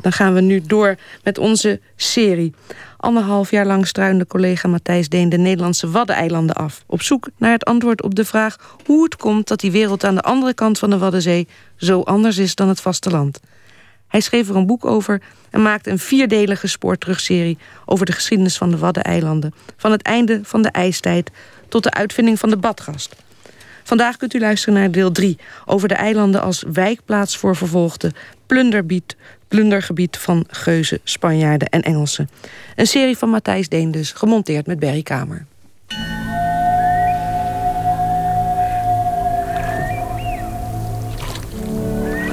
Dan gaan we nu door met onze serie. Anderhalf jaar lang struinde collega Matthijs Deen de Nederlandse Waddeneilanden af. Op zoek naar het antwoord op de vraag hoe het komt dat die wereld aan de andere kant van de Waddenzee zo anders is dan het vasteland. Hij schreef er een boek over en maakte een vierdelige spoorterugserie over de geschiedenis van de Waddeneilanden. Van het einde van de ijstijd tot de uitvinding van de badgast. Vandaag kunt u luisteren naar deel 3 over de eilanden als wijkplaats voor vervolgde plunderbied, plundergebied van geuzen, Spanjaarden en Engelsen. Een serie van Matthijs Deen dus, gemonteerd met Berry Kamer.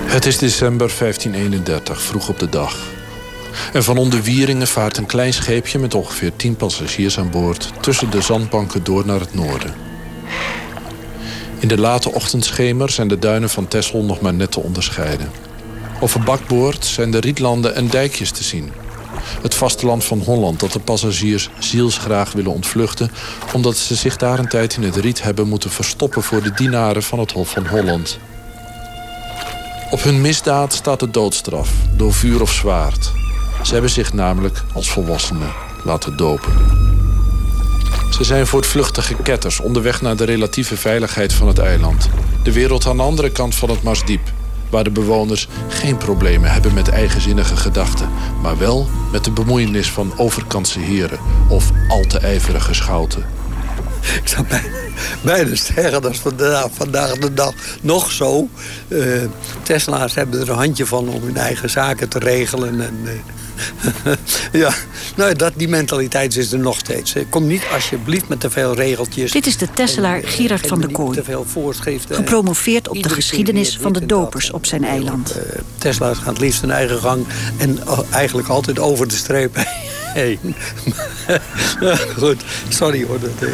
Het is december 1531, vroeg op de dag. En van onder Wieringen vaart een klein scheepje met ongeveer 10 passagiers aan boord tussen de zandbanken door naar het noorden. In de late ochtendschemer zijn de duinen van Texel nog maar net te onderscheiden. Over bakboord zijn de rietlanden en dijkjes te zien. Het vasteland van Holland dat de passagiers zielsgraag willen ontvluchten... omdat ze zich daar een tijd in het riet hebben moeten verstoppen... voor de dienaren van het Hof van Holland. Op hun misdaad staat de doodstraf, door vuur of zwaard. Ze hebben zich namelijk als volwassenen laten dopen. Ze zijn voortvluchtige ketters onderweg naar de relatieve veiligheid van het eiland. De wereld aan de andere kant van het Marsdiep. Waar de bewoners geen problemen hebben met eigenzinnige gedachten. Maar wel met de bemoeienis van overkantse heren of al te ijverige schouten. Ik zou bijna, zeggen, dat is vandaag, vandaag de dag nog zo. Uh, Tesla's hebben er een handje van om hun eigen zaken te regelen. En, uh, ja, nou, dat, die mentaliteit is er nog steeds. Kom niet alsjeblieft met te veel regeltjes. Dit is de Tesselaar eh, Gerard van der Kooi. Gepromoveerd op de geschiedenis van de dopers op zijn eiland. Tesla's gaan het liefst hun eigen gang en eigenlijk altijd over de streep heen. Goed, sorry hoor. Dat,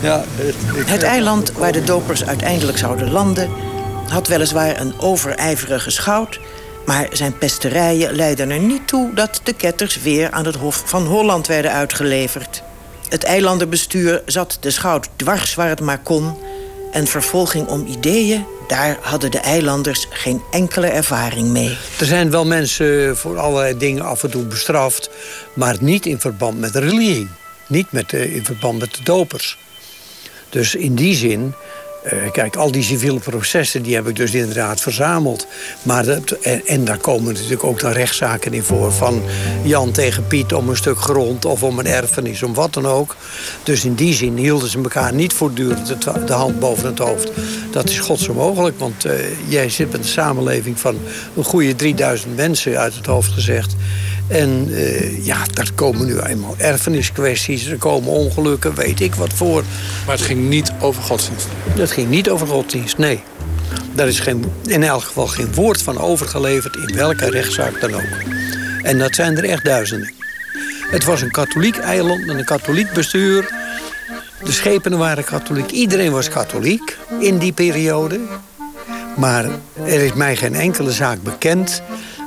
ja, het, het eiland waar de dopers uiteindelijk zouden landen... had weliswaar een overijverige schout maar zijn pesterijen leidden er niet toe dat de ketters weer aan het Hof van Holland werden uitgeleverd. Het eilandenbestuur zat de schout dwars waar het maar kon. En vervolging om ideeën, daar hadden de eilanders geen enkele ervaring mee. Er zijn wel mensen voor allerlei dingen af en toe bestraft... maar niet in verband met religie. Niet met, uh, in verband met de dopers. Dus in die zin uh, kijk, al die civiele processen die heb ik dus inderdaad verzameld. Maar en, daar komen natuurlijk ook dan rechtszaken in voor. Van Jan tegen Piet om een stuk grond of om een erfenis, om wat dan ook. Dus in die zin hielden ze elkaar niet voortdurend de, de hand boven het hoofd. Dat is godsonmogelijk, want uh, jij zit met een samenleving van een goede 3000 mensen uit het hoofd gezegd. En uh, ja, daar komen nu eenmaal erfeniskwesties, er komen ongelukken, weet ik wat voor. Maar het ging niet over godsdienst? Het ging niet over godsdienst, nee. Daar is geen, in elk geval geen woord van overgeleverd in welke rechtszaak dan ook. En dat zijn er echt duizenden. Het was een katholiek eiland met een katholiek bestuur. De schepenen waren katholiek. Iedereen was katholiek in die periode. Maar er is mij geen enkele zaak bekend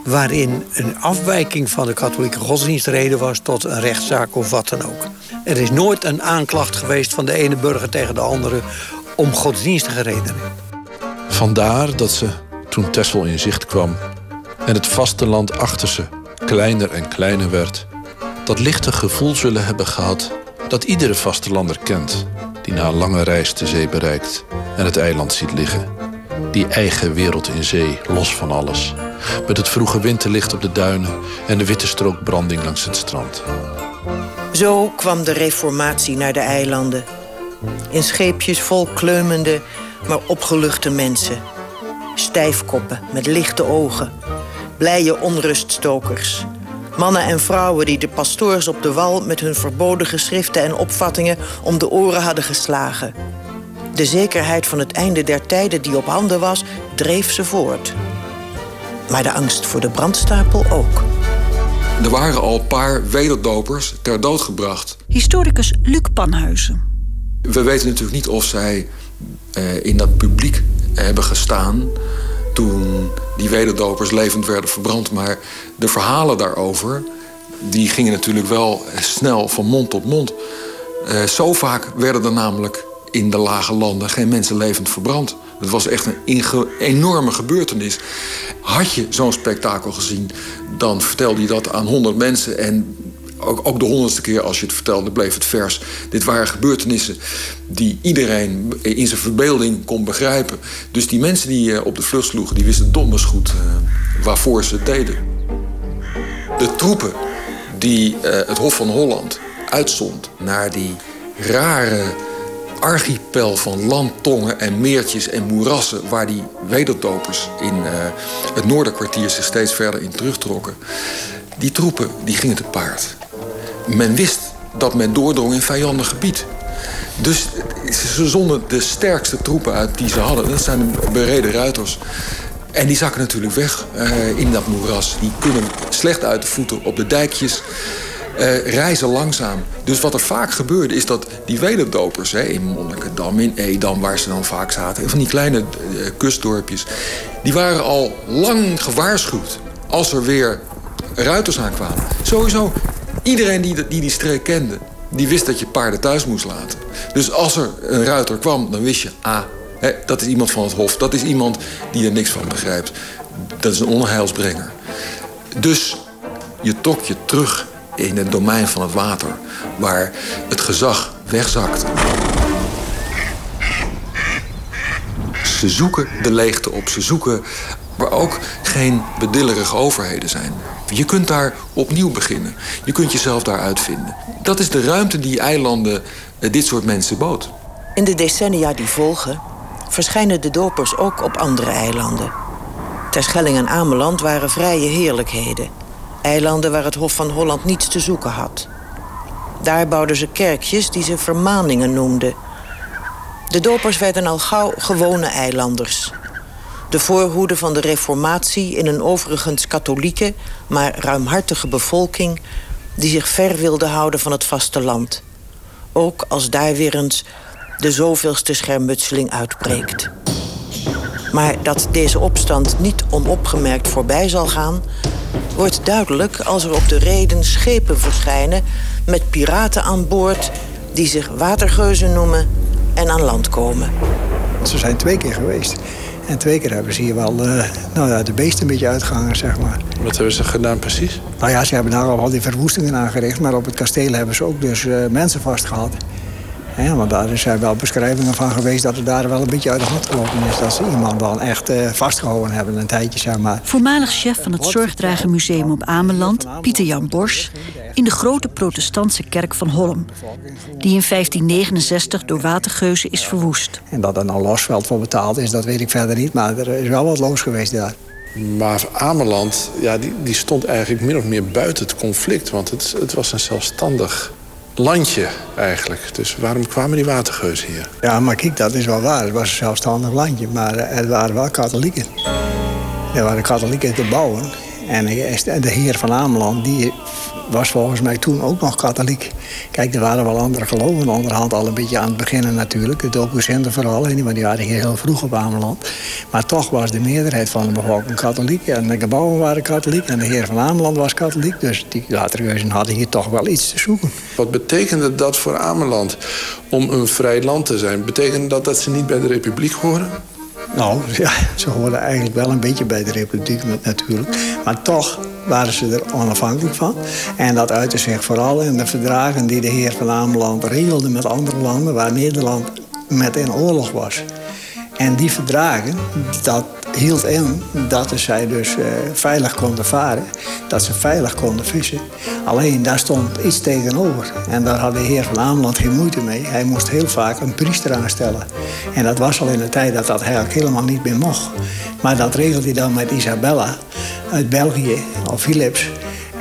waarin een afwijking van de katholieke godsdienst reden was tot een rechtszaak of wat dan ook. Er is nooit een aanklacht geweest van de ene burger tegen de andere om godsdienstige redenen. Vandaar dat ze, toen Tessel in zicht kwam en het vasteland achter ze kleiner en kleiner werd, dat lichte gevoel zullen hebben gehad dat iedere vastelander kent die na een lange reis de zee bereikt en het eiland ziet liggen. Die eigen wereld in zee, los van alles. Met het vroege winterlicht op de duinen en de witte strook branding langs het strand. Zo kwam de reformatie naar de eilanden. In scheepjes vol kleumende, maar opgeluchte mensen. Stijfkoppen met lichte ogen. Blije onruststokers. Mannen en vrouwen die de pastoors op de wal... met hun verboden geschriften en opvattingen om de oren hadden geslagen. De zekerheid van het einde der tijden die op handen was, dreef ze voort. Maar de angst voor de brandstapel ook. Er waren al een paar wederdopers ter dood gebracht. Historicus Luc Panhuizen. We weten natuurlijk niet of zij eh, in dat publiek hebben gestaan toen die wederdopers levend werden verbrand. Maar de verhalen daarover die gingen natuurlijk wel snel van mond tot mond. Uh, zo vaak werden er namelijk in de lage landen geen mensen levend verbrand. Het was echt een enorme gebeurtenis. Had je zo'n spektakel gezien, dan vertelde je dat aan honderd mensen. En ook, de honderdste keer als je het vertelde, bleef het vers. Dit waren gebeurtenissen die iedereen in zijn verbeelding kon begrijpen. Dus die mensen die eh, op de vlucht sloegen, die wisten donders goed uh, waarvoor ze het deden. De troepen die uh, het Hof van Holland uitzond naar die rare archipel van landtongen en meertjes en moerassen... waar die wederdopers in uh, het noorderkwartier zich steeds verder in terugtrokken. Die troepen die gingen te paard. Men wist dat men doordrong in vijandig gebied. Dus ze zonden de sterkste troepen uit die ze hadden. Dat zijn de bereden ruiters. En die zakken natuurlijk weg uh, in dat moeras. Die kunnen slecht uit de voeten op de dijkjes uh, reizen langzaam. Dus wat er vaak gebeurde is dat die wederdopers... Hè, in Monnikendam, in Edam, waar ze dan vaak zaten... van die kleine uh, kustdorpjes... die waren al lang gewaarschuwd als er weer ruiters aankwamen. Sowieso, iedereen die die, die streek kende... die wist dat je paarden thuis moest laten. Dus als er een ruiter kwam, dan wist je... ah, hè, dat is iemand van het hof. Dat is iemand die er niks van begrijpt. Dat is een onheilsbrenger. Dus je trok je terug in het domein van het water, waar het gezag wegzakt. Ze zoeken de leegte op, ze zoeken waar ook geen bedillerige overheden zijn. Je kunt daar opnieuw beginnen. Je kunt jezelf daar uitvinden. Dat is de ruimte die eilanden eh, dit soort mensen bood. In de decennia die volgen verschijnen de dopers ook op andere eilanden. Terschelling en Ameland waren vrije heerlijkheden eilanden waar het Hof van Holland niets te zoeken had. Daar bouwden ze kerkjes die ze vermaningen noemden. De dopers werden al gauw gewone eilanders. De voorhoede van de reformatie in een overigens katholieke... maar ruimhartige bevolking die zich ver wilde houden van het vasteland. Ook als daar weer eens de zoveelste schermutseling uitbreekt. Maar dat deze opstand niet onopgemerkt voorbij zal gaan wordt duidelijk als er op de reden schepen verschijnen met piraten aan boord die zich watergeuzen noemen en aan land komen. Ze zijn twee keer geweest. En twee keer hebben ze hier wel uh, nou ja, de beesten een beetje uitgehangen, zeg maar. Wat hebben ze gedaan precies? Nou ja, ze hebben daar al die verwoestingen aangericht. Maar op het kasteel hebben ze ook dus uh, mensen vastgehad. Ja, want daar zijn wel beschrijvingen van geweest dat het daar wel een beetje uit de hand gelopen is. Dat ze iemand dan echt uh, vastgehouden hebben een tijdje, zeg maar. Voormalig chef van het Zorgdragermuseum op Ameland, Pieter Jan Bors... in de grote protestantse kerk van Holm. Die in 1569 door watergeuzen is verwoest. En dat er nou losveld voor betaald is, dat weet ik verder niet. Maar er is wel wat los geweest daar. Maar Ameland, ja, die, die stond eigenlijk min of meer buiten het conflict. Want het, het was een zelfstandig landje eigenlijk. Dus waarom kwamen die watergeuzen hier? Ja, maar kijk, dat is wel waar. Het was een zelfstandig landje, maar het waren wel katholieken. Er waren katholieken te bouwen. En de heer van Ameland, die was volgens mij toen ook nog katholiek. Kijk, er waren wel andere geloven onderhand al een beetje aan het beginnen natuurlijk. De docenten vooral, want die waren hier heel vroeg op Ameland. Maar toch was de meerderheid van de bevolking katholiek. En de gebouwen waren katholiek en de heer van Ameland was katholiek. Dus die watergeuzen hadden hier toch wel iets te zoeken. Wat betekende dat voor Ameland om een vrij land te zijn? Betekende dat dat ze niet bij de republiek horen? Nou, ja, ze hoorden eigenlijk wel een beetje bij de republiek natuurlijk. Maar toch waren ze er onafhankelijk van. En dat uitte zich vooral in de verdragen die de heer van Ameland regelde met andere landen... waar Nederland met in oorlog was. En die verdragen, dat hield in dat zij dus uh, veilig konden varen. Dat ze veilig konden vissen. Alleen daar stond iets tegenover. En daar had de heer van Ameland geen moeite mee. Hij moest heel vaak een priester aanstellen. En dat was al in de tijd dat dat eigenlijk helemaal niet meer mocht. Maar dat regelde hij dan met Isabella uit België, of Philips.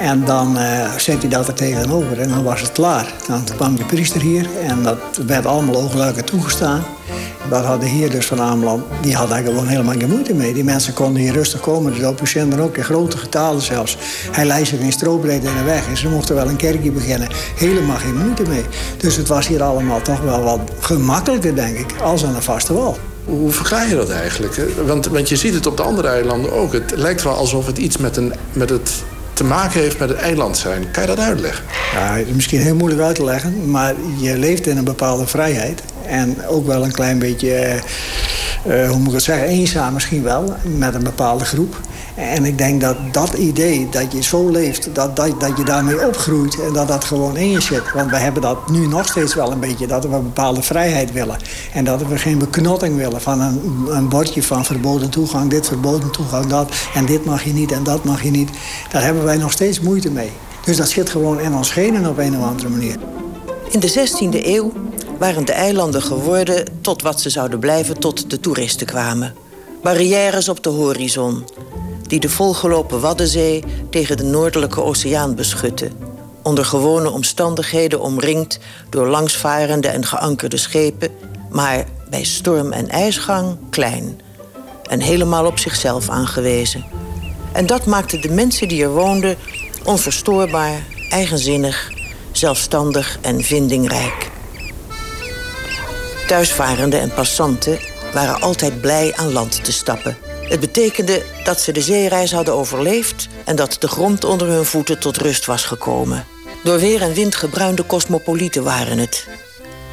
En dan uh, zet hij dat er tegenover en dan was het klaar. Dan kwam de priester hier en dat werd allemaal oogluikend toegestaan. Dat had de heer dus van Ameland, die had daar gewoon helemaal geen moeite mee. Die mensen konden hier rustig komen, dus op dan ook in grote getalen zelfs. Hij leidde zich in strobreedte in de weg en ze mochten wel een kerkje beginnen. Helemaal geen moeite mee. Dus het was hier allemaal toch wel wat gemakkelijker, denk ik, als aan een vaste wal. Hoe verklaar je dat eigenlijk? Want, want je ziet het op de andere eilanden ook. Het lijkt wel alsof het iets met, een, met het te maken heeft met het eiland zijn. Kan je dat uitleggen? Ja, is misschien heel moeilijk uit te leggen, maar je leeft in een bepaalde vrijheid. En ook wel een klein beetje, uh, hoe moet ik het zeggen, eenzaam misschien wel. Met een bepaalde groep. En ik denk dat dat idee, dat je zo leeft, dat, dat, dat je daarmee opgroeit en dat dat gewoon in je zit. Want we hebben dat nu nog steeds wel een beetje, dat we een bepaalde vrijheid willen. En dat we geen beknotting willen van een, een bordje van verboden toegang, dit verboden toegang, dat. En dit mag je niet en dat mag je niet. Daar hebben wij nog steeds moeite mee. Dus dat zit gewoon in ons genen op een of andere manier. In de 16e eeuw waren de eilanden geworden tot wat ze zouden blijven tot de toeristen kwamen. Barrières op de horizon, die de volgelopen Waddenzee tegen de Noordelijke Oceaan beschutten. Onder gewone omstandigheden omringd door langsvarende en geankerde schepen, maar bij storm en ijsgang klein en helemaal op zichzelf aangewezen. En dat maakte de mensen die er woonden onverstoorbaar, eigenzinnig, zelfstandig en vindingrijk. Thuisvarenden en passanten waren altijd blij aan land te stappen. Het betekende dat ze de zeereis hadden overleefd en dat de grond onder hun voeten tot rust was gekomen. Door weer en wind gebruinde cosmopolieten waren het.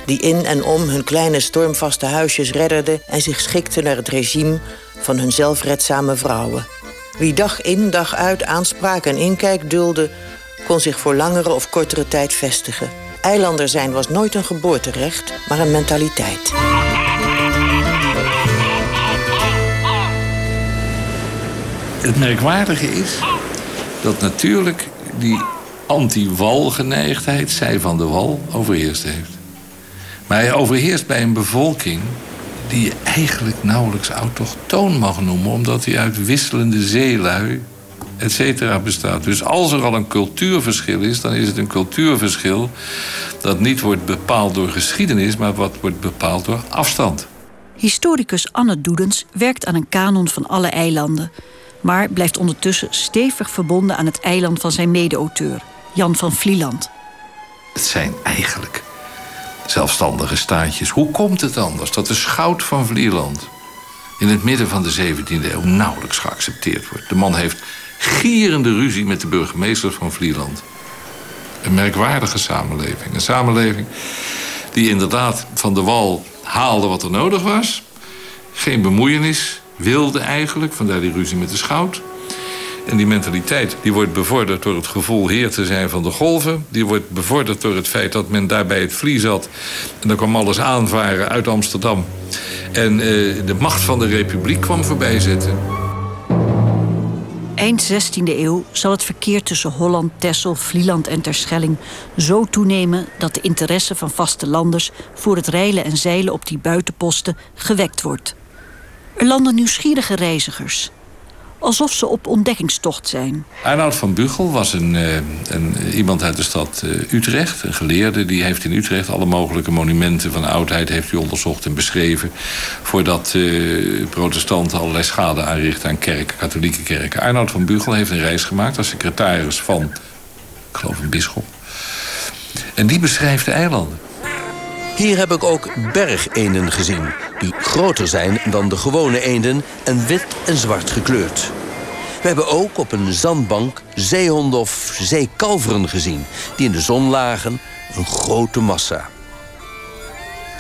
Die in en om hun kleine stormvaste huisjes redderden en zich schikten naar het regime van hun zelfredzame vrouwen. Wie dag in, dag uit aanspraak en inkijk dulde, kon zich voor langere of kortere tijd vestigen. Eilander zijn was nooit een geboorterecht, maar een mentaliteit. Het merkwaardige is dat natuurlijk die anti-walgeneigdheid, zij van de wal, overheerst heeft. Maar hij overheerst bij een bevolking die je eigenlijk nauwelijks autochtoon mag noemen... omdat hij uit wisselende zeelui, et cetera, bestaat. Dus als er al een cultuurverschil is, dan is het een cultuurverschil... dat niet wordt bepaald door geschiedenis, maar wat wordt bepaald door afstand. Historicus Anne Doedens werkt aan een kanon van alle eilanden... maar blijft ondertussen stevig verbonden aan het eiland van zijn mede-auteur... Jan van Vlieland. Het zijn eigenlijk zelfstandige staatjes. Hoe komt het anders dat de schout van Vlieland in het midden van de 17e eeuw nauwelijks geaccepteerd wordt? De man heeft gierende ruzie met de burgemeester van Vlieland. Een merkwaardige samenleving. Een samenleving die inderdaad van de wal haalde wat er nodig was. Geen bemoeienis wilde eigenlijk, vandaar die ruzie met de schout. En die mentaliteit die wordt bevorderd door het gevoel heer te zijn van de golven. Die wordt bevorderd door het feit dat men daarbij het vlie zat. En dan kwam alles aanvaren uit Amsterdam. En eh, de macht van de republiek kwam voorbij zitten. Eind 16e eeuw zal het verkeer tussen Holland, Texel, Vlieland en Terschelling zo toenemen dat de interesse van vastelanders voor het reilen en zeilen op die buitenposten gewekt wordt. Er landen nieuwsgierige reizigers alsof ze op ontdekkingstocht zijn. Arnoud van Bugel was een, eh, een, iemand uit de stad eh, Utrecht, een geleerde. Die heeft in Utrecht alle mogelijke monumenten van oudheid heeft onderzocht en beschreven. Voordat uh, protestanten allerlei schade aanrichten aan kerken, katholieke kerken. Arnoud van Bugel heeft een reis gemaakt als secretaris van, ik geloof een bisschop. En die beschrijft de eilanden. Hier heb ik ook bergeenden gezien, die groter zijn dan de gewone eenden en wit en zwart gekleurd. We hebben ook op een zandbank zeehonden of zeekalveren gezien, die in de zon lagen, een grote massa.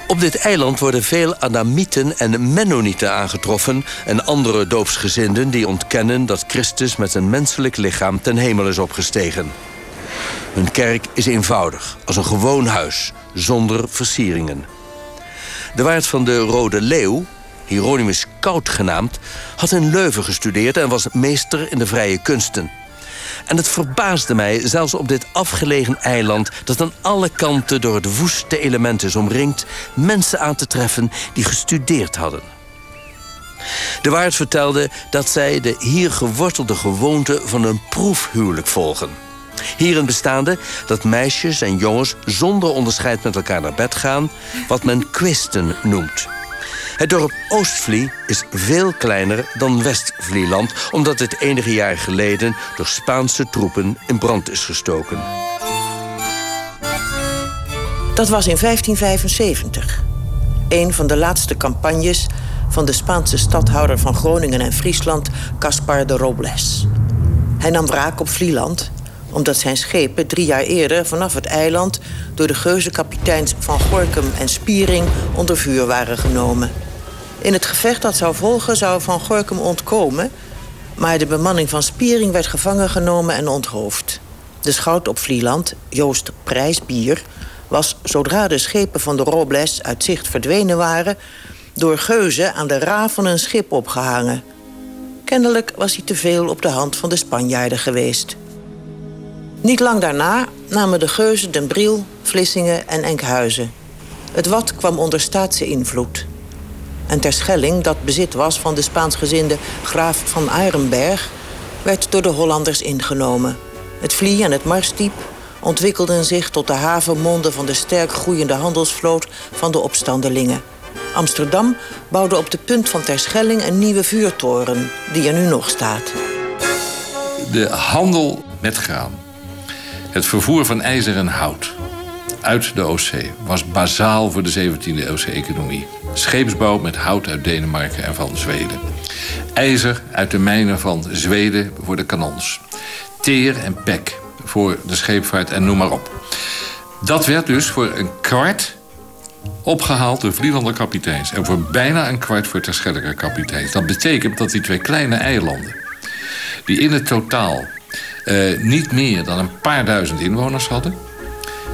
Op dit eiland worden veel Adamieten en Mennonieten aangetroffen... en andere doopsgezinden die ontkennen dat Christus met een menselijk lichaam ten hemel is opgestegen. Hun kerk is eenvoudig, als een gewoon huis, zonder versieringen. De waard van de Rode Leeuw, Hieronymus Koud genaamd... had in Leuven gestudeerd en was meester in de vrije kunsten. En het verbaasde mij, zelfs op dit afgelegen eiland... dat aan alle kanten door het woeste element is omringd... mensen aan te treffen die gestudeerd hadden. De waard vertelde dat zij de hier gewortelde gewoonte van een proefhuwelijk volgen... Hierin bestaande dat meisjes en jongens zonder onderscheid met elkaar naar bed gaan, wat men kwisten noemt. Het dorp Oostvlie is veel kleiner dan Westvlieland, omdat het enige jaar geleden door Spaanse troepen in brand is gestoken. Dat was in 1575. Een van de laatste campagnes van de Spaanse stadhouder van Groningen en Friesland, Caspar de Robles. Hij nam wraak op Vlieland omdat zijn schepen drie jaar eerder vanaf het eiland door de geuzenkapiteins Van Gorkum en Spiering onder vuur waren genomen. In het gevecht dat zou volgen zou Van Gorkum ontkomen, maar de bemanning van Spiering werd gevangen genomen en onthoofd. De schout op Vlieland, Joost Prijsbier, was zodra de schepen van de Robles uit zicht verdwenen waren, door geuzen aan de ra van een schip opgehangen. Kennelijk was hij te veel op de hand van de Spanjaarden geweest. Niet lang daarna namen de geuzen Den Briel, Vlissingen en Enkhuizen. Het wat kwam onder staatse invloed. En Terschelling, dat bezit was van de Spaansgezinde graaf van Arenberg... werd door de Hollanders ingenomen. Het Vlie en het Marsdiep ontwikkelden zich tot de havenmonden... van de sterk groeiende handelsvloot van de opstandelingen. Amsterdam bouwde op de punt van Terschelling een nieuwe vuurtoren... die er nu nog staat. De handel met graan het vervoer van ijzer en hout uit de Oostzee was bazaal voor de 17e eeuwse economie. Scheepsbouw met hout uit Denemarken en van Zweden. IJzer uit de mijnen van Zweden voor de kanons. Teer en pek voor de scheepvaart en noem maar op. Dat werd dus voor een kwart opgehaald door Vlielander kapiteins... en voor bijna een kwart voor Terschellinger kapiteins. Dat betekent dat die twee kleine eilanden... die in het totaal uh, niet meer dan een paar duizend inwoners hadden.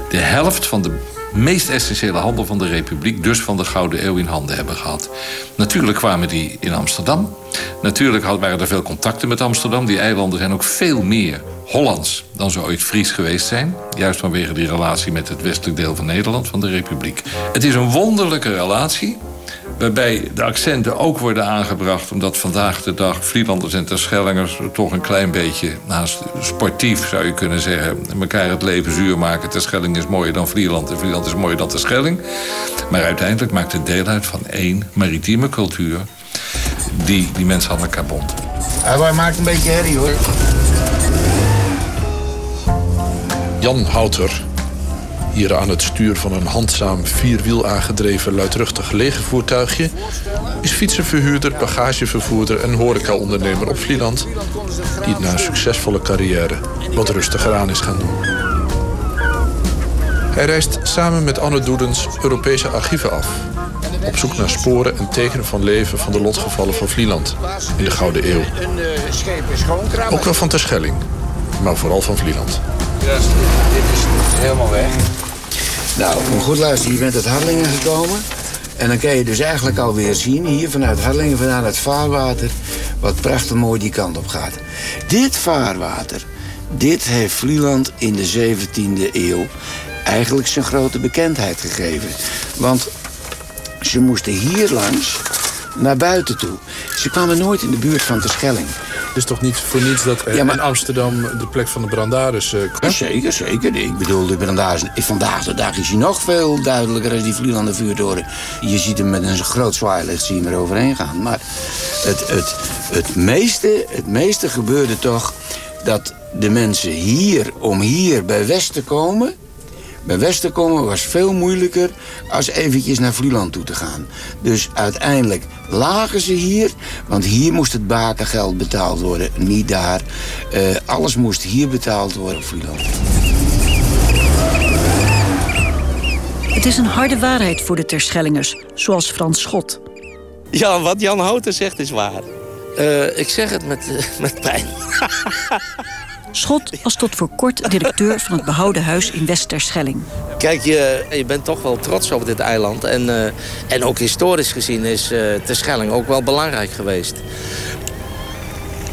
De helft van de meest essentiële handel van de Republiek, dus van de Gouden Eeuw, in handen hebben gehad. Natuurlijk kwamen die in Amsterdam. Natuurlijk waren er veel contacten met Amsterdam. Die eilanden zijn ook veel meer Hollands dan ze ooit Fries geweest zijn. Juist vanwege die relatie met het westelijk deel van Nederland, van de Republiek. Het is een wonderlijke relatie Waarbij de accenten ook worden aangebracht... omdat vandaag de dag Vlielanders en Terschellingers... toch een klein beetje, naast sportief zou je kunnen zeggen... elkaar het leven zuur maken. Terschelling is mooier dan Vlieland en Vlieland is mooier dan Terschelling. Maar uiteindelijk maakt het deel uit van één maritieme cultuur... die die mensen aan elkaar bond. Hij maakt een beetje herrie, hoor. Jan Houter hier aan het stuur van een handzaam vierwiel aangedreven luidruchtig legervoertuigje... is fietsenverhuurder, bagagevervoerder en horecaondernemer op Vlieland... die het na een succesvolle carrière wat rustiger aan is gaan doen. Hij reist samen met Anne Doedens Europese archieven af... op zoek naar sporen en tekenen van leven van de lotgevallen van Vlieland in de Gouden Eeuw. Ook wel van Terschelling, maar vooral van Vlieland. Ja, dit is helemaal weg. Nou, om goed luisteren, je bent uit Harlingen gekomen. En dan kan je dus eigenlijk alweer zien, hier vanuit Harlingen, vanuit het vaarwater, wat prachtig mooi die kant op gaat. Dit vaarwater, dit heeft Vlieland in de 17e eeuw eigenlijk zijn grote bekendheid gegeven. Want ze moesten hier langs naar buiten toe. Ze kwamen nooit in de buurt van Terschelling. Het is toch niet voor niets dat ja, maar... in Amsterdam de plek van de brandaris... Uh, ja, zeker, zeker. Ik bedoel, de brandaris... Vandaag de dag is hij nog veel duidelijker als die Vlielanden vuurtoren. Je ziet hem met een groot zwaailicht zien er overheen gaan. Maar het, het, het, meeste, het meeste gebeurde toch dat de mensen hier, om hier bij West te komen... Bij Westen komen was veel moeilijker als eventjes naar Vlieland toe te gaan. Dus uiteindelijk lagen ze hier, want hier moest het bakengeld betaald worden, niet daar. Uh, alles moest hier betaald worden op Vlieland. Het is een harde waarheid voor de Terschellingers, zoals Frans Schot. Ja, wat Jan Houten zegt is waar. Uh, ik zeg het met, uh, met pijn. Schot was tot voor kort directeur van het behouden huis in Westerschelling. Kijk, je, je bent toch wel trots op dit eiland. En, uh, en ook historisch gezien is uh, Terschelling ook wel belangrijk geweest.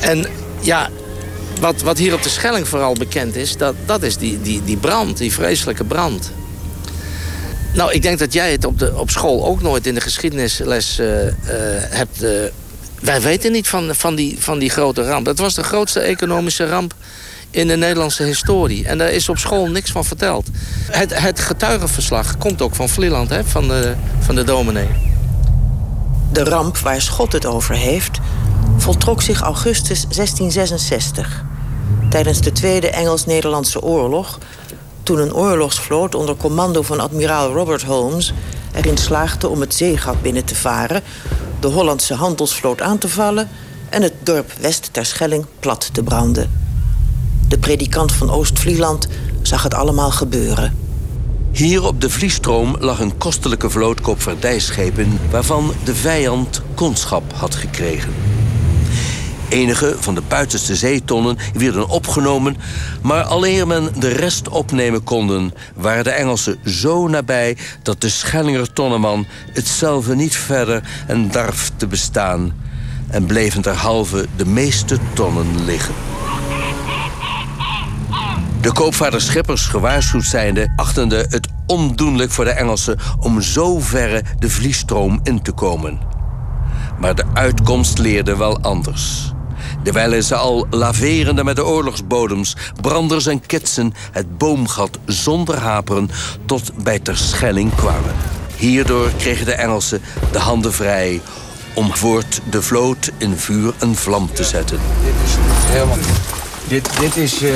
En ja, wat, wat hier op de Schelling vooral bekend is... dat, dat is die, die, die brand, die vreselijke brand. Nou, ik denk dat jij het op, de, op school ook nooit in de geschiedenisles uh, hebt... wij weten niet van, van, die, van die grote ramp. Dat was de grootste economische ramp in de Nederlandse historie. En daar is op school niks van verteld. Het, het getuigenverslag komt ook van Vlieland, hè, van, de, van de dominee. De ramp waar Schot het over heeft... voltrok zich augustus 1666. Tijdens de Tweede Engels-Nederlandse oorlog... toen een oorlogsvloot onder commando van admiraal Robert Holmes... erin slaagde om het zeegat binnen te varen... de Hollandse handelsvloot aan te vallen... en het dorp West Terschelling plat te branden. De predikant van Oost-Vlieland zag het allemaal gebeuren. Hier op de Vliestroom lag een kostelijke vloot koopvaardijschepen... waarvan de vijand kondschap had gekregen. Enige van de buitenste zeetonnen werden opgenomen... maar alleen men de rest opnemen konden... waren de Engelsen zo nabij dat de Schellinger tonneman... hetzelfde niet verder en darf te bestaan... en bleven derhalve de meeste tonnen liggen. De koopvaarderschippers gewaarschuwd zijnde achtende het ondoenlijk voor de Engelsen om zo verre de vliestroom in te komen. Maar de uitkomst leerde wel anders. Terwijl ze al laverende met de oorlogsbodems, branders en kitsen het boomgat zonder haperen tot bij Terschelling kwamen. Hierdoor kregen de Engelsen de handen vrij om voort de vloot in vuur en vlam te zetten. Dit is helemaal dit, dit is, uh,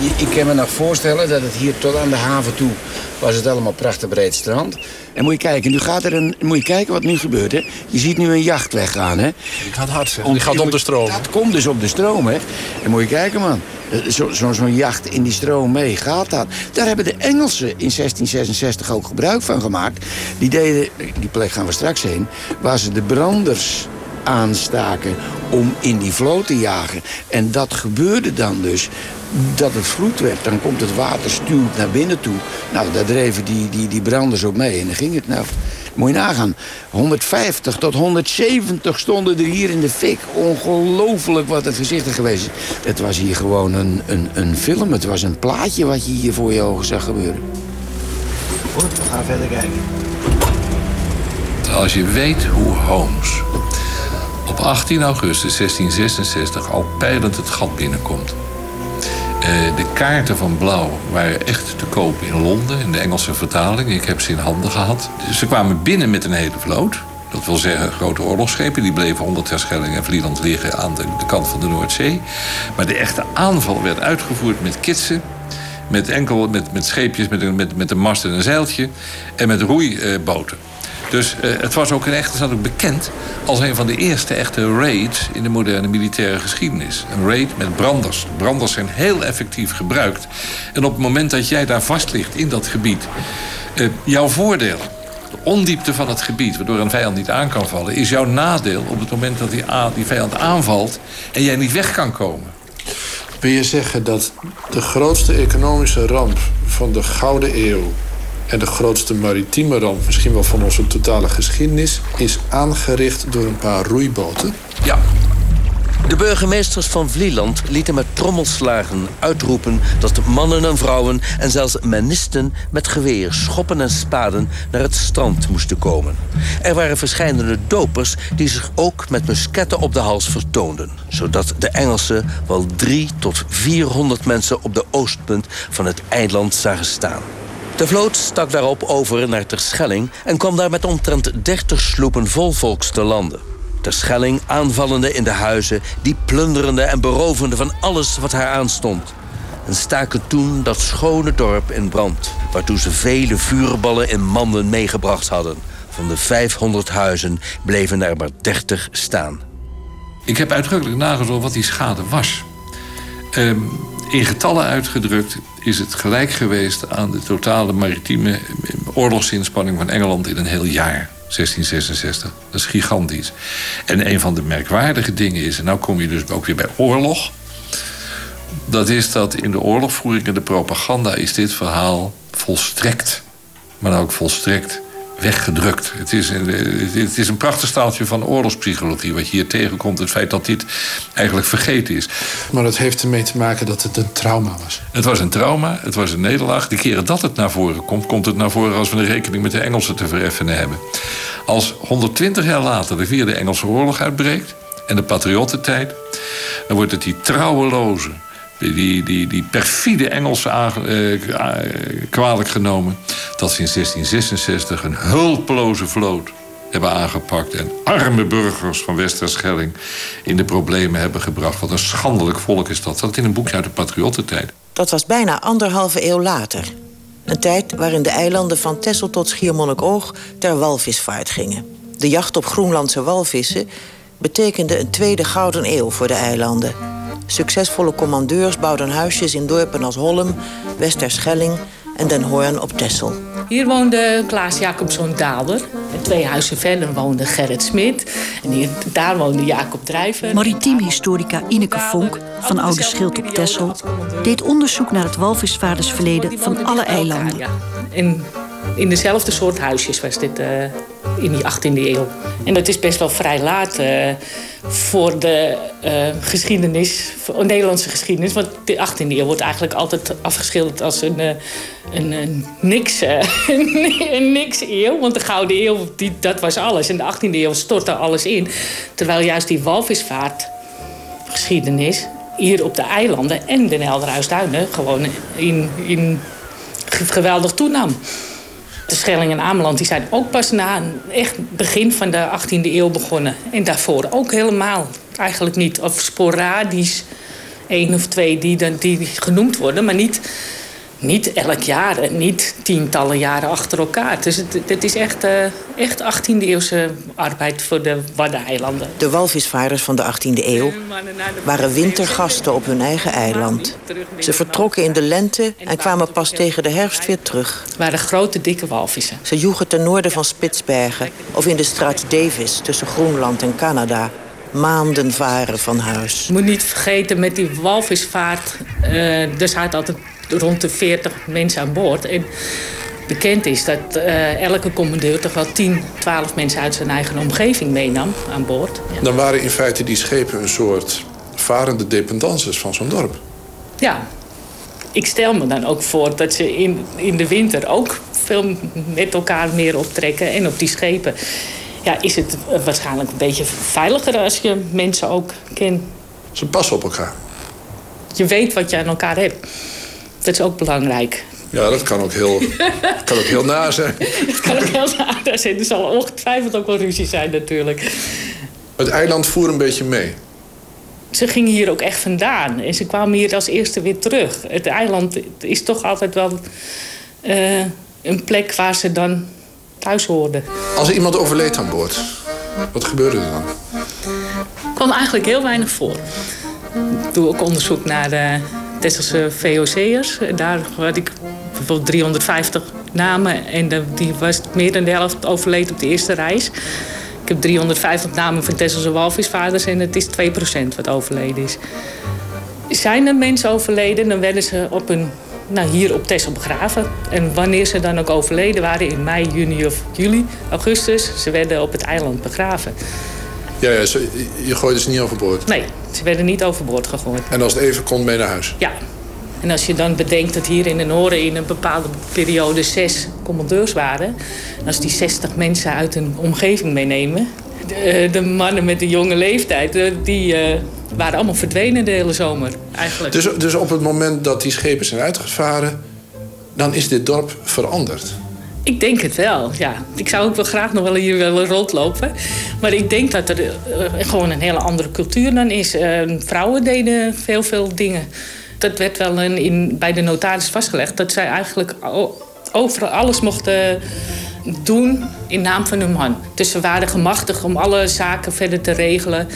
ik kan me nog voorstellen dat het hier tot aan de haven toe was het allemaal prachtig breed strand. En moet je kijken, nu gaat er een, moet je kijken wat nu gebeurt. Hè? Je ziet nu een jacht weggaan. Hè? Die gaat hard, zeg. Die gaat op de stroom. Dat komt dus op de stroom, hè. En moet je kijken, man. Zo'n zo, zo jacht in die stroom mee, gaat dat? Daar hebben de Engelsen in 1666 ook gebruik van gemaakt. Die deden, die plek gaan we straks heen, waar ze de branders aanstaken om in die vloot te jagen. En dat gebeurde dan dus dat het vloed werd. Dan komt het water stuwt naar binnen toe. Nou, daar dreven die, die, die branders op mee en dan ging het nou. Moet je nagaan. 150 tot 170 stonden er hier in de fik. Ongelooflijk wat het gezicht geweest is. Het was hier gewoon een, een, een film. Het was een plaatje wat je hier voor je ogen zag gebeuren. Goed, we gaan verder kijken. Als je weet hoe Holmes op 18 augustus 1666 al peilend het gat binnenkomt. Uh, de kaarten van Blauw waren echt te koop in Londen, in de Engelse vertaling. Ik heb ze in handen gehad. Ze kwamen binnen met een hele vloot. Dat wil zeggen grote oorlogsschepen. Die bleven onder Terschelling en Vlieland liggen aan de, de, kant van de Noordzee. Maar de echte aanval werd uitgevoerd met kitsen. Met, enkel, met, met scheepjes met, met, met een mast en een zeiltje. En met roeiboten. Dus uh, het was ook in echt ook bekend als een van de eerste echte raids in de moderne militaire geschiedenis. Een raid met branders. Branders zijn heel effectief gebruikt. En op het moment dat jij daar vast ligt in dat gebied, uh, jouw voordeel, de ondiepte van het gebied, waardoor een vijand niet aan kan vallen, is jouw nadeel op het moment dat die, die vijand aanvalt en jij niet weg kan komen. Wil je zeggen dat de grootste economische ramp van de Gouden Eeuw en de grootste maritieme ramp, misschien wel van onze totale geschiedenis, is aangericht door een paar roeiboten. Ja. De burgemeesters van Vlieland lieten met trommelslagen uitroepen dat mannen en vrouwen en zelfs menisten met geweer, schoppen en spaden naar het strand moesten komen. Er waren verschillende dopers die zich ook met musketten op de hals vertoonden, zodat de Engelsen wel drie tot vierhonderd mensen op de oostpunt van het eiland zagen staan. De vloot stak daarop over naar Terschelling en kwam daar met omtrent 30 sloepen vol volks te landen. Terschelling aanvallende in de huizen, die plunderende en berovende van alles wat haar aanstond. En staken toen dat schone dorp in brand, waartoe ze vele vuurballen in manden meegebracht hadden. Van de 500 huizen bleven er maar 30 staan. Ik heb uitdrukkelijk nagezocht wat die schade was. Um, in getallen uitgedrukt is het gelijk geweest aan de totale maritieme oorlogsinspanning van Engeland in een heel jaar. 1666. Dat is gigantisch. En een van de merkwaardige dingen is, en nou kom je dus ook weer bij oorlog. Dat is dat in de oorlogvoering en de propaganda is dit verhaal volstrekt, maar ook volstrekt weggedrukt. Het is, een, het is een prachtig staaltje van oorlogspsychologie... wat je hier tegenkomt, het feit dat dit eigenlijk vergeten is. Maar dat heeft ermee te maken dat het een trauma was. Het was een trauma, het was een nederlaag. De keren dat het naar voren komt, komt het naar voren... als we een rekening met de Engelsen te vereffenen hebben. Als 120 jaar later de Vierde Engelse Oorlog uitbreekt... en de patriottentijd, dan wordt het die trouweloze die, die, die perfide Engelsen uh, kwalijk genomen... dat ze in 1666 een hulpeloze vloot hebben aangepakt... en arme burgers van Westerschelling in de problemen hebben gebracht. Wat een schandelijk volk is dat. Dat in een boekje uit de patriottentijd. Dat was bijna anderhalve eeuw later. Een tijd waarin de eilanden van Texel tot Schiermonnikoog ter walvisvaart gingen. De jacht op Groenlandse walvissen betekende een tweede gouden eeuw voor de eilanden... Succesvolle commandeurs bouwden huisjes in dorpen als Holm, Westerschelling en Den Hoorn op Texel. Hier woonde Klaas Jacobson Daalder. En twee huizen verder woonde Gerrit Smit. En hier, daar woonde Jacob Drijver. Maritiem historica Ineke Vonk van Oude Schild op Texel deed onderzoek naar het walvisvadersverleden van alle eilanden. En in dezelfde soort huisjes was dit uh, in die 18e eeuw. En dat is best wel vrij laat uh, voor de uh, geschiedenis, voor Nederlandse geschiedenis. Want de 18e eeuw wordt eigenlijk altijd afgeschilderd als een, een, een niks, een niks eeuw. Want de Gouden Eeuw, die, dat was alles. En de 18e eeuw stortte alles in. Terwijl juist die walvisvaartgeschiedenis hier op de eilanden en de Nelderhuisduinen gewoon in, in geweldig toenam. De Schelling en Ameland die zijn ook pas na echt begin van de 18e eeuw begonnen. En daarvoor ook helemaal eigenlijk niet. Of sporadisch één of twee die, die genoemd worden, maar niet niet elk jaar en niet tientallen jaren achter elkaar. Dus het, het is echt, uh, echt 18e-eeuwse arbeid voor de Waddeneilanden. De walvisvaarders van de 18e eeuw waren wintergasten op hun eigen eiland. Ze vertrokken in de lente en kwamen pas tegen de herfst weer terug. Het waren grote, dikke walvissen. Ze joegen ten noorden van Spitsbergen of in de straat Davis tussen Groenland en Canada maanden varen van huis. Je moet niet vergeten, met die walvisvaart... Uh, er zaten altijd rond de 40 mensen aan boord. En bekend is dat uh, elke commandeur toch wel 10, 12 mensen uit zijn eigen omgeving meenam aan boord. Ja. Dan waren in feite die schepen een soort varende dependances van zo'n dorp. Ja. Ik stel me dan ook voor dat ze in, in de winter ook veel met elkaar meer optrekken. En op die schepen ja, is het waarschijnlijk een beetje veiliger als je mensen ook kent. Ze passen op elkaar. Je weet wat je aan elkaar hebt. Dat is ook belangrijk. Ja, dat kan ook heel, kan ook heel na zijn. Het kan ook heel na zijn. Er zal ongetwijfeld ook wel ruzie zijn natuurlijk. Het eiland voer een beetje mee. Ze gingen hier ook echt vandaan. En ze kwamen hier als eerste weer terug. Het eiland is toch altijd wel uh, een plek waar ze dan thuis hoorden. Als er iemand overleed aan boord, wat gebeurde er dan? Er kwam eigenlijk heel weinig voor. Ik doe ook onderzoek naar de Tesselse VOC'ers. Daar had ik bijvoorbeeld 350 namen. En die was meer dan de helft overleden op de eerste reis. Ik heb 350 namen van Tesselse walvisvaarders en het is 2% wat overleden is. Zijn er mensen overleden, dan werden ze op een, nou, hier op Texel begraven. En wanneer ze dan ook overleden waren, in mei, juni of juli, augustus, ze werden op het eiland begraven. Ja, ja je gooide ze niet overboord? Nee, ze werden niet overboord gegooid. En als het even kon, mee naar huis? Ja. En als je dan bedenkt dat hier in de Noorden in een bepaalde periode zes commandeurs waren... en als die 60 mensen uit een omgeving meenemen... De, eh, de mannen met de jonge leeftijd, eh, die uh, waren allemaal verdwenen de hele zomer eigenlijk. Dus, dus op het moment dat die schepen zijn uitgevaren... dan is dit dorp veranderd? Ik denk het wel, ja. Ik zou ook wel graag nog wel hier willen rondlopen. Maar ik denk dat er uh, gewoon een hele andere cultuur dan is. Uh, vrouwen deden veel, veel dingen. Dat werd wel in, in, bij de notaris vastgelegd. Dat zij eigenlijk overal alles mochten doen in naam van hun man. Dus ze waren gemachtigd om alle zaken verder te regelen.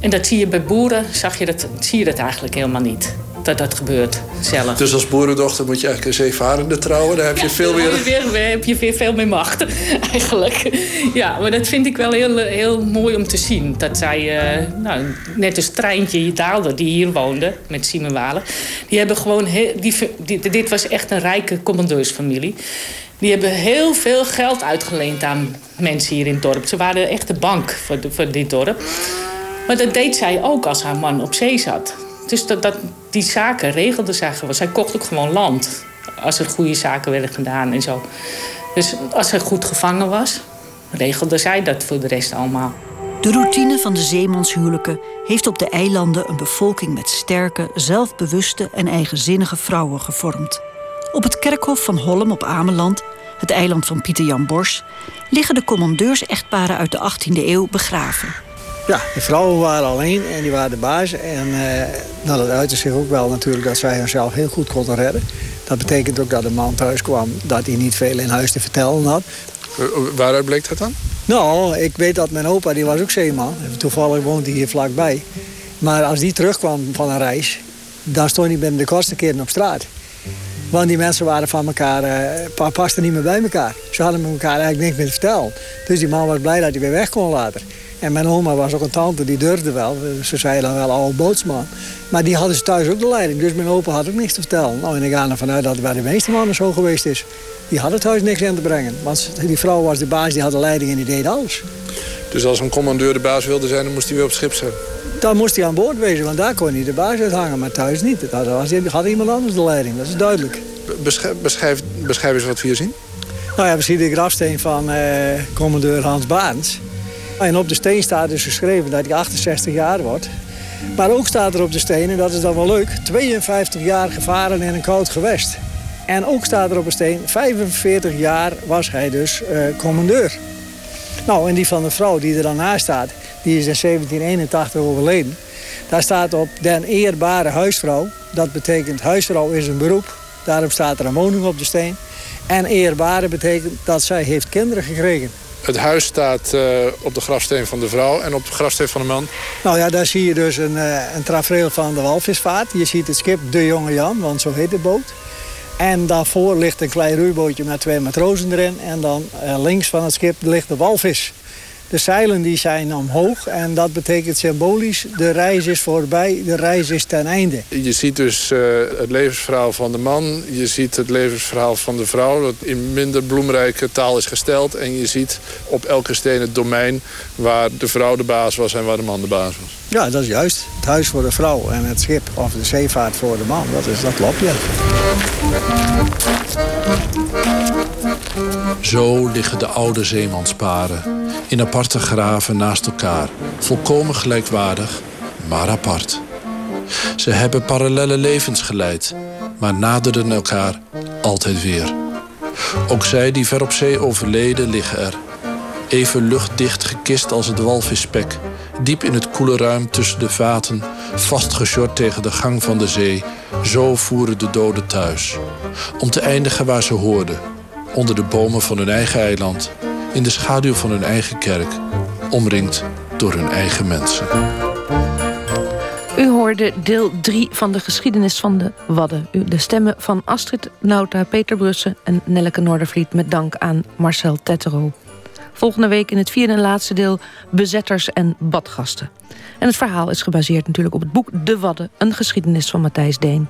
En dat zie je bij boeren, zag je dat, zie je dat eigenlijk helemaal niet dat dat gebeurt zelf. Dus als boerendochter moet je eigenlijk een zeevarende trouwen. Daar heb je veel weer... weer... heb je weer veel meer macht, eigenlijk. Ja, maar dat vind ik wel heel, heel mooi om te zien. Dat zij, uh, nou, net als Treintje Daalder, die hier woonde, met Simon Walen... die hebben gewoon... Heel, die, die, dit was echt een rijke commandeursfamilie. Die hebben heel veel geld uitgeleend aan mensen hier in het dorp. Ze waren echt de bank voor, de, voor dit dorp. Maar dat deed zij ook als haar man op zee zat. Dus dat, die zaken regelde zij gewoon. Zij kocht ook gewoon land. Als er goede zaken werden gedaan en zo. Dus als zij goed gevangen was, regelde zij dat voor de rest allemaal. De routine van de zeemanshuwelijken heeft op de eilanden een bevolking met sterke, zelfbewuste en eigenzinnige vrouwen gevormd. Op het kerkhof van Holm op Ameland, het eiland van Pieter Jan Bors, liggen de commandeurs-echtparen uit de 18e eeuw begraven. Ja, de vrouwen waren alleen en die waren de baas. En uh, nou, dat uitte zich ook wel natuurlijk dat zij zichzelf heel goed konden redden. Dat betekent ook dat de man thuis kwam dat hij niet veel in huis te vertellen had. Waaruit bleek dat dan? Nou, ik weet dat mijn opa, die was ook zeeman. Toevallig woont hij hier vlakbij. Maar als die terugkwam van een reis, dan stond hij binnen de kortste keren op straat. Want die mensen waren van elkaar, uh, pasten niet meer bij elkaar. Ze hadden met elkaar eigenlijk niks meer te vertellen. Dus die man was blij dat hij weer weg kon later. En mijn oma was ook een tante, die durfde wel. Ze zei dan wel oude bootsman. Maar die hadden ze thuis ook de leiding. Dus mijn opa had ook niks te vertellen. Nou, en ik ga ervan uit dat het bij de meeste mannen zo geweest is. Die hadden thuis niks in te brengen. Want die vrouw was de baas, die had de leiding en die deed alles. Dus als een commandeur de baas wilde zijn, dan moest hij weer op het schip zijn? Dan moest hij aan boord wezen, want daar kon hij de baas uithangen. Maar thuis niet. Dat was, had iemand anders de leiding, dat is duidelijk. Beschrijf, beschrijf, beschrijf eens wat we hier zien. Nou ja, we zien de grafsteen van eh, commandeur Hans Baarns. En op de steen staat dus geschreven dat hij 68 jaar wordt. Maar ook staat er op de steen, en dat is dan wel leuk... 52 jaar gevaren in een koud gewest. En ook staat er op de steen, 45 jaar was hij dus uh, commandeur. Nou, en die van de vrouw die er dan naast staat, die is in 1781 overleden. Daar staat op den eerbare huisvrouw. Dat betekent huisvrouw is een beroep. Daarom staat er een woning op de steen. En eerbare betekent dat zij heeft kinderen gekregen. Het huis staat uh, op de grafsteen van de vrouw en op de grafsteen van de man. Nou ja, daar zie je dus een, uh, een tafereel van de walvisvaart. Je ziet het schip De Jonge Jan, want zo heet de boot. En daarvoor ligt een klein roeibootje met twee matrozen erin. En dan uh, links van het schip ligt de walvis. De zeilen die zijn omhoog en dat betekent symbolisch... de reis is voorbij, de reis is ten einde. Je ziet dus uh, het levensverhaal van de man. Je ziet het levensverhaal van de vrouw... dat in minder bloemrijke taal is gesteld. En je ziet op elke steen het domein... waar de vrouw de baas was en waar de man de baas was. Ja, dat is juist. Het huis voor de vrouw en het schip of de zeevaart voor de man. Dat, is, dat klopt, ja. Zo liggen de oude zeemansparen in aparte graven naast elkaar. Volkomen gelijkwaardig, maar apart. Ze hebben parallele levens geleid, maar naderden elkaar altijd weer. Ook zij die ver op zee overleden liggen er. Even luchtdicht gekist als het walvisspek. Diep in het koele ruim tussen de vaten, vastgeshort tegen de gang van de zee. Zo voeren de doden thuis. Om te eindigen waar ze hoorden. Onder de bomen van hun eigen eiland in de schaduw van hun eigen kerk, omringd door hun eigen mensen. U hoorde deel 3 van de geschiedenis van de Wadden. De stemmen van Astrid Nauta, Peter Brussen en Nelleke Noordervliet... met dank aan Marcel Tettero. Volgende week in het vierde en laatste deel bezetters en badgasten. En het verhaal is gebaseerd natuurlijk op het boek De Wadden... een geschiedenis van Matthijs Deen.